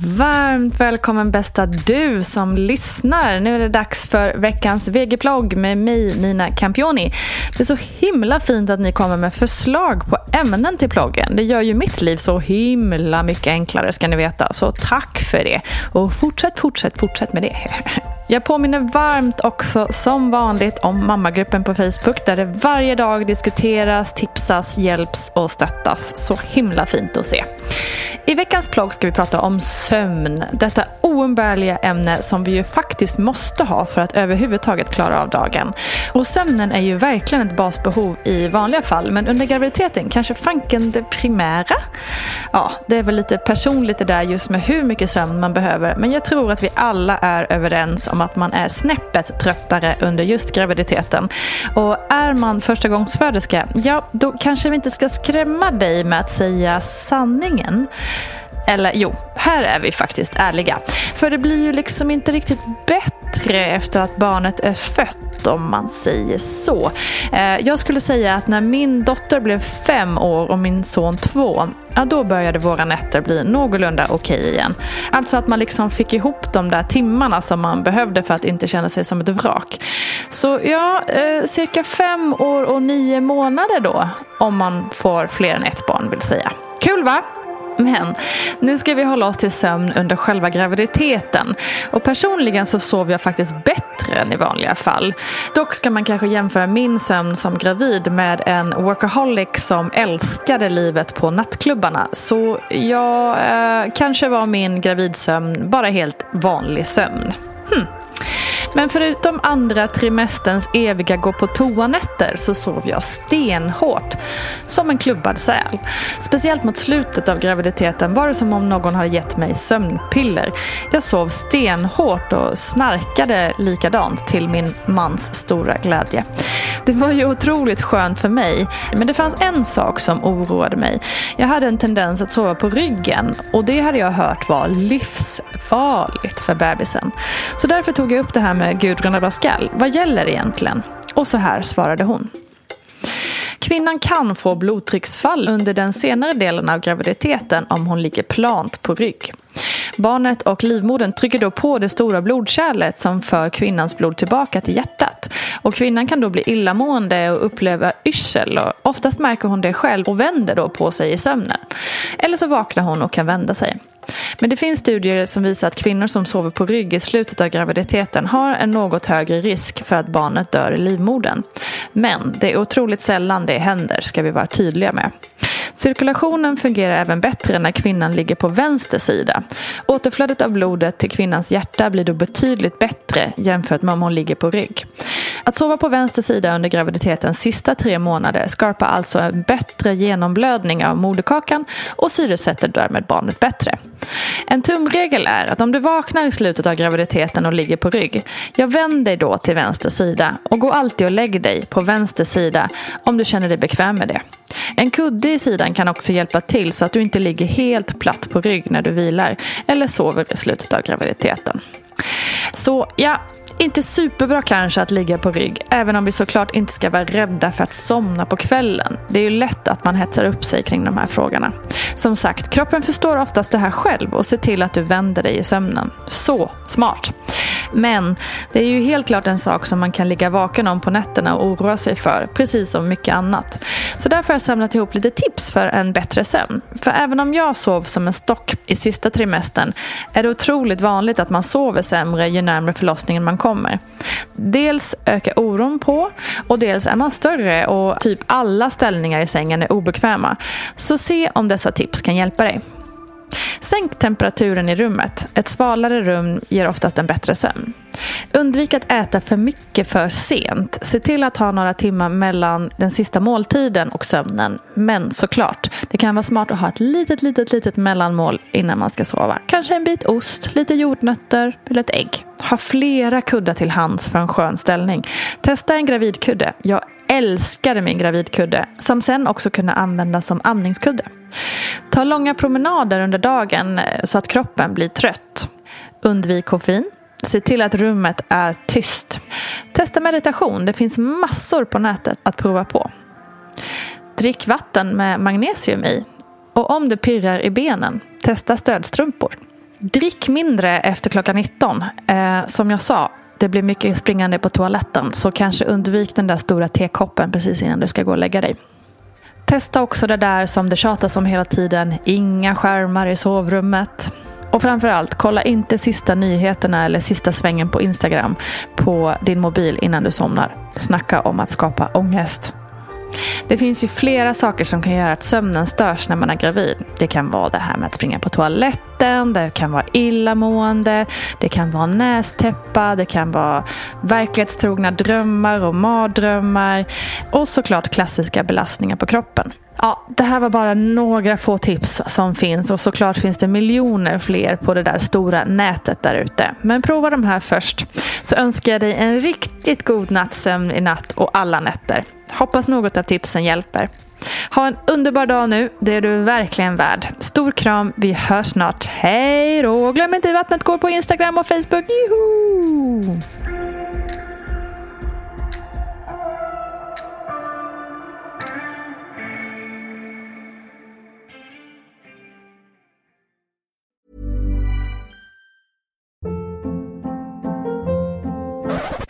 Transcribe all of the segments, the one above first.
Varmt välkommen bästa du som lyssnar. Nu är det dags för veckans VG-plogg med mig Nina Campioni. Det är så himla fint att ni kommer med förslag på ämnen till ploggen. Det gör ju mitt liv så himla mycket enklare ska ni veta. Så tack för det. Och fortsätt, fortsätt, fortsätt med det. Jag påminner varmt också som vanligt om mammagruppen på Facebook där det varje dag diskuteras, tipsas, hjälps och stöttas. Så himla fint att se. I veckans plogg ska vi prata om sömn. Detta oumbärliga ämne som vi ju faktiskt måste ha för att överhuvudtaget klara av dagen. Och sömnen är ju verkligen ett basbehov i vanliga fall men under graviditeten kanske fanken det primära. Ja, det är väl lite personligt det där just med hur mycket sömn man behöver men jag tror att vi alla är överens om att man är snäppet tröttare under just graviditeten. Och är man förstagångsföderska, ja då kanske vi inte ska skrämma dig med att säga sanningen. Eller jo, här är vi faktiskt ärliga. För det blir ju liksom inte riktigt bättre efter att barnet är fött om man säger så. Eh, jag skulle säga att när min dotter blev fem år och min son två, ja då började våra nätter bli någorlunda okej okay igen. Alltså att man liksom fick ihop de där timmarna som man behövde för att inte känna sig som ett vrak. Så ja, eh, cirka fem år och nio månader då, om man får fler än ett barn vill säga. Kul va? Men nu ska vi hålla oss till sömn under själva graviditeten. Och personligen så sover jag faktiskt bättre än i vanliga fall. Dock ska man kanske jämföra min sömn som gravid med en workaholic som älskade livet på nattklubbarna. Så ja, eh, kanske var min gravidsömn bara helt vanlig sömn. Hm. Men förutom andra trimesterns eviga gå på toanätter så sov jag stenhårt. Som en klubbad säl. Speciellt mot slutet av graviditeten var det som om någon hade gett mig sömnpiller. Jag sov stenhårt och snarkade likadant till min mans stora glädje. Det var ju otroligt skönt för mig. Men det fanns en sak som oroade mig. Jag hade en tendens att sova på ryggen och det hade jag hört var livsfarligt för bebisen. Så därför tog jag upp det här med Gudrun Abascal. Vad gäller egentligen? Och så här svarade hon. Kvinnan kan få blodtrycksfall under den senare delen av graviditeten om hon ligger plant på rygg. Barnet och livmodern trycker då på det stora blodkärlet som för kvinnans blod tillbaka till hjärtat. Och kvinnan kan då bli illamående och uppleva yrsel. Och oftast märker hon det själv och vänder då på sig i sömnen. Eller så vaknar hon och kan vända sig. Men det finns studier som visar att kvinnor som sover på rygg i slutet av graviditeten har en något högre risk för att barnet dör i livmodern. Men det är otroligt sällan det händer, ska vi vara tydliga med. Cirkulationen fungerar även bättre när kvinnan ligger på vänster sida. Återflödet av blodet till kvinnans hjärta blir då betydligt bättre jämfört med om hon ligger på rygg. Att sova på vänster sida under graviditetens sista tre månader skapar alltså en bättre genomblödning av moderkakan och syresätter därmed barnet bättre. En tumregel är att om du vaknar i slutet av graviditeten och ligger på rygg, jag vänd dig då till vänster sida och gå alltid och lägg dig på vänster sida om du känner dig bekväm med det. En kudde i sidan kan också hjälpa till så att du inte ligger helt platt på rygg när du vilar eller sover i slutet av graviditeten. Så ja, inte superbra kanske att ligga på rygg, även om vi såklart inte ska vara rädda för att somna på kvällen. Det är ju lätt att man hetsar upp sig kring de här frågorna. Som sagt, kroppen förstår oftast det här själv och ser till att du vänder dig i sömnen. Så smart! Men det är ju helt klart en sak som man kan ligga vaken om på nätterna och oroa sig för, precis som mycket annat. Så därför har jag samlat ihop lite tips för en bättre sömn. För även om jag sov som en stock i sista trimestern är det otroligt vanligt att man sover sämre ju närmare förlossningen man kommer. Dels ökar oron på och dels är man större och typ alla ställningar i sängen är obekväma. Så se om dessa tips kan hjälpa dig. Sänk temperaturen i rummet. Ett svalare rum ger oftast en bättre sömn. Undvik att äta för mycket för sent. Se till att ha några timmar mellan den sista måltiden och sömnen. Men såklart, det kan vara smart att ha ett litet, litet, litet mellanmål innan man ska sova. Kanske en bit ost, lite jordnötter eller ett ägg. Ha flera kuddar till hands för en skön ställning. Testa en gravidkudde. Jag älskade min gravidkudde som sen också kunde användas som amningskudde. Ta långa promenader under dagen eh, så att kroppen blir trött. Undvik koffein. Se till att rummet är tyst. Testa meditation. Det finns massor på nätet att prova på. Drick vatten med magnesium i. Och om det pirrar i benen, testa stödstrumpor. Drick mindre efter klockan 19. Eh, som jag sa, det blir mycket springande på toaletten så kanske undvik den där stora tekoppen precis innan du ska gå och lägga dig. Testa också det där som det tjatas om hela tiden. Inga skärmar i sovrummet. Och framförallt, kolla inte sista nyheterna eller sista svängen på Instagram på din mobil innan du somnar. Snacka om att skapa ångest. Det finns ju flera saker som kan göra att sömnen störs när man är gravid. Det kan vara det här med att springa på toaletten, det kan vara illamående, det kan vara nästäppa, det kan vara verklighetstrogna drömmar och mardrömmar och såklart klassiska belastningar på kroppen. Ja, det här var bara några få tips som finns och såklart finns det miljoner fler på det där stora nätet där ute. Men prova de här först så önskar jag dig en riktigt god nattsömn i natt och alla nätter. Hoppas något av tipsen hjälper. Ha en underbar dag nu, det är du verkligen värd. Stor kram, vi hörs snart. Hej då! Glöm inte vattnet går på Instagram och Facebook. Juhu!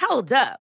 Hold up.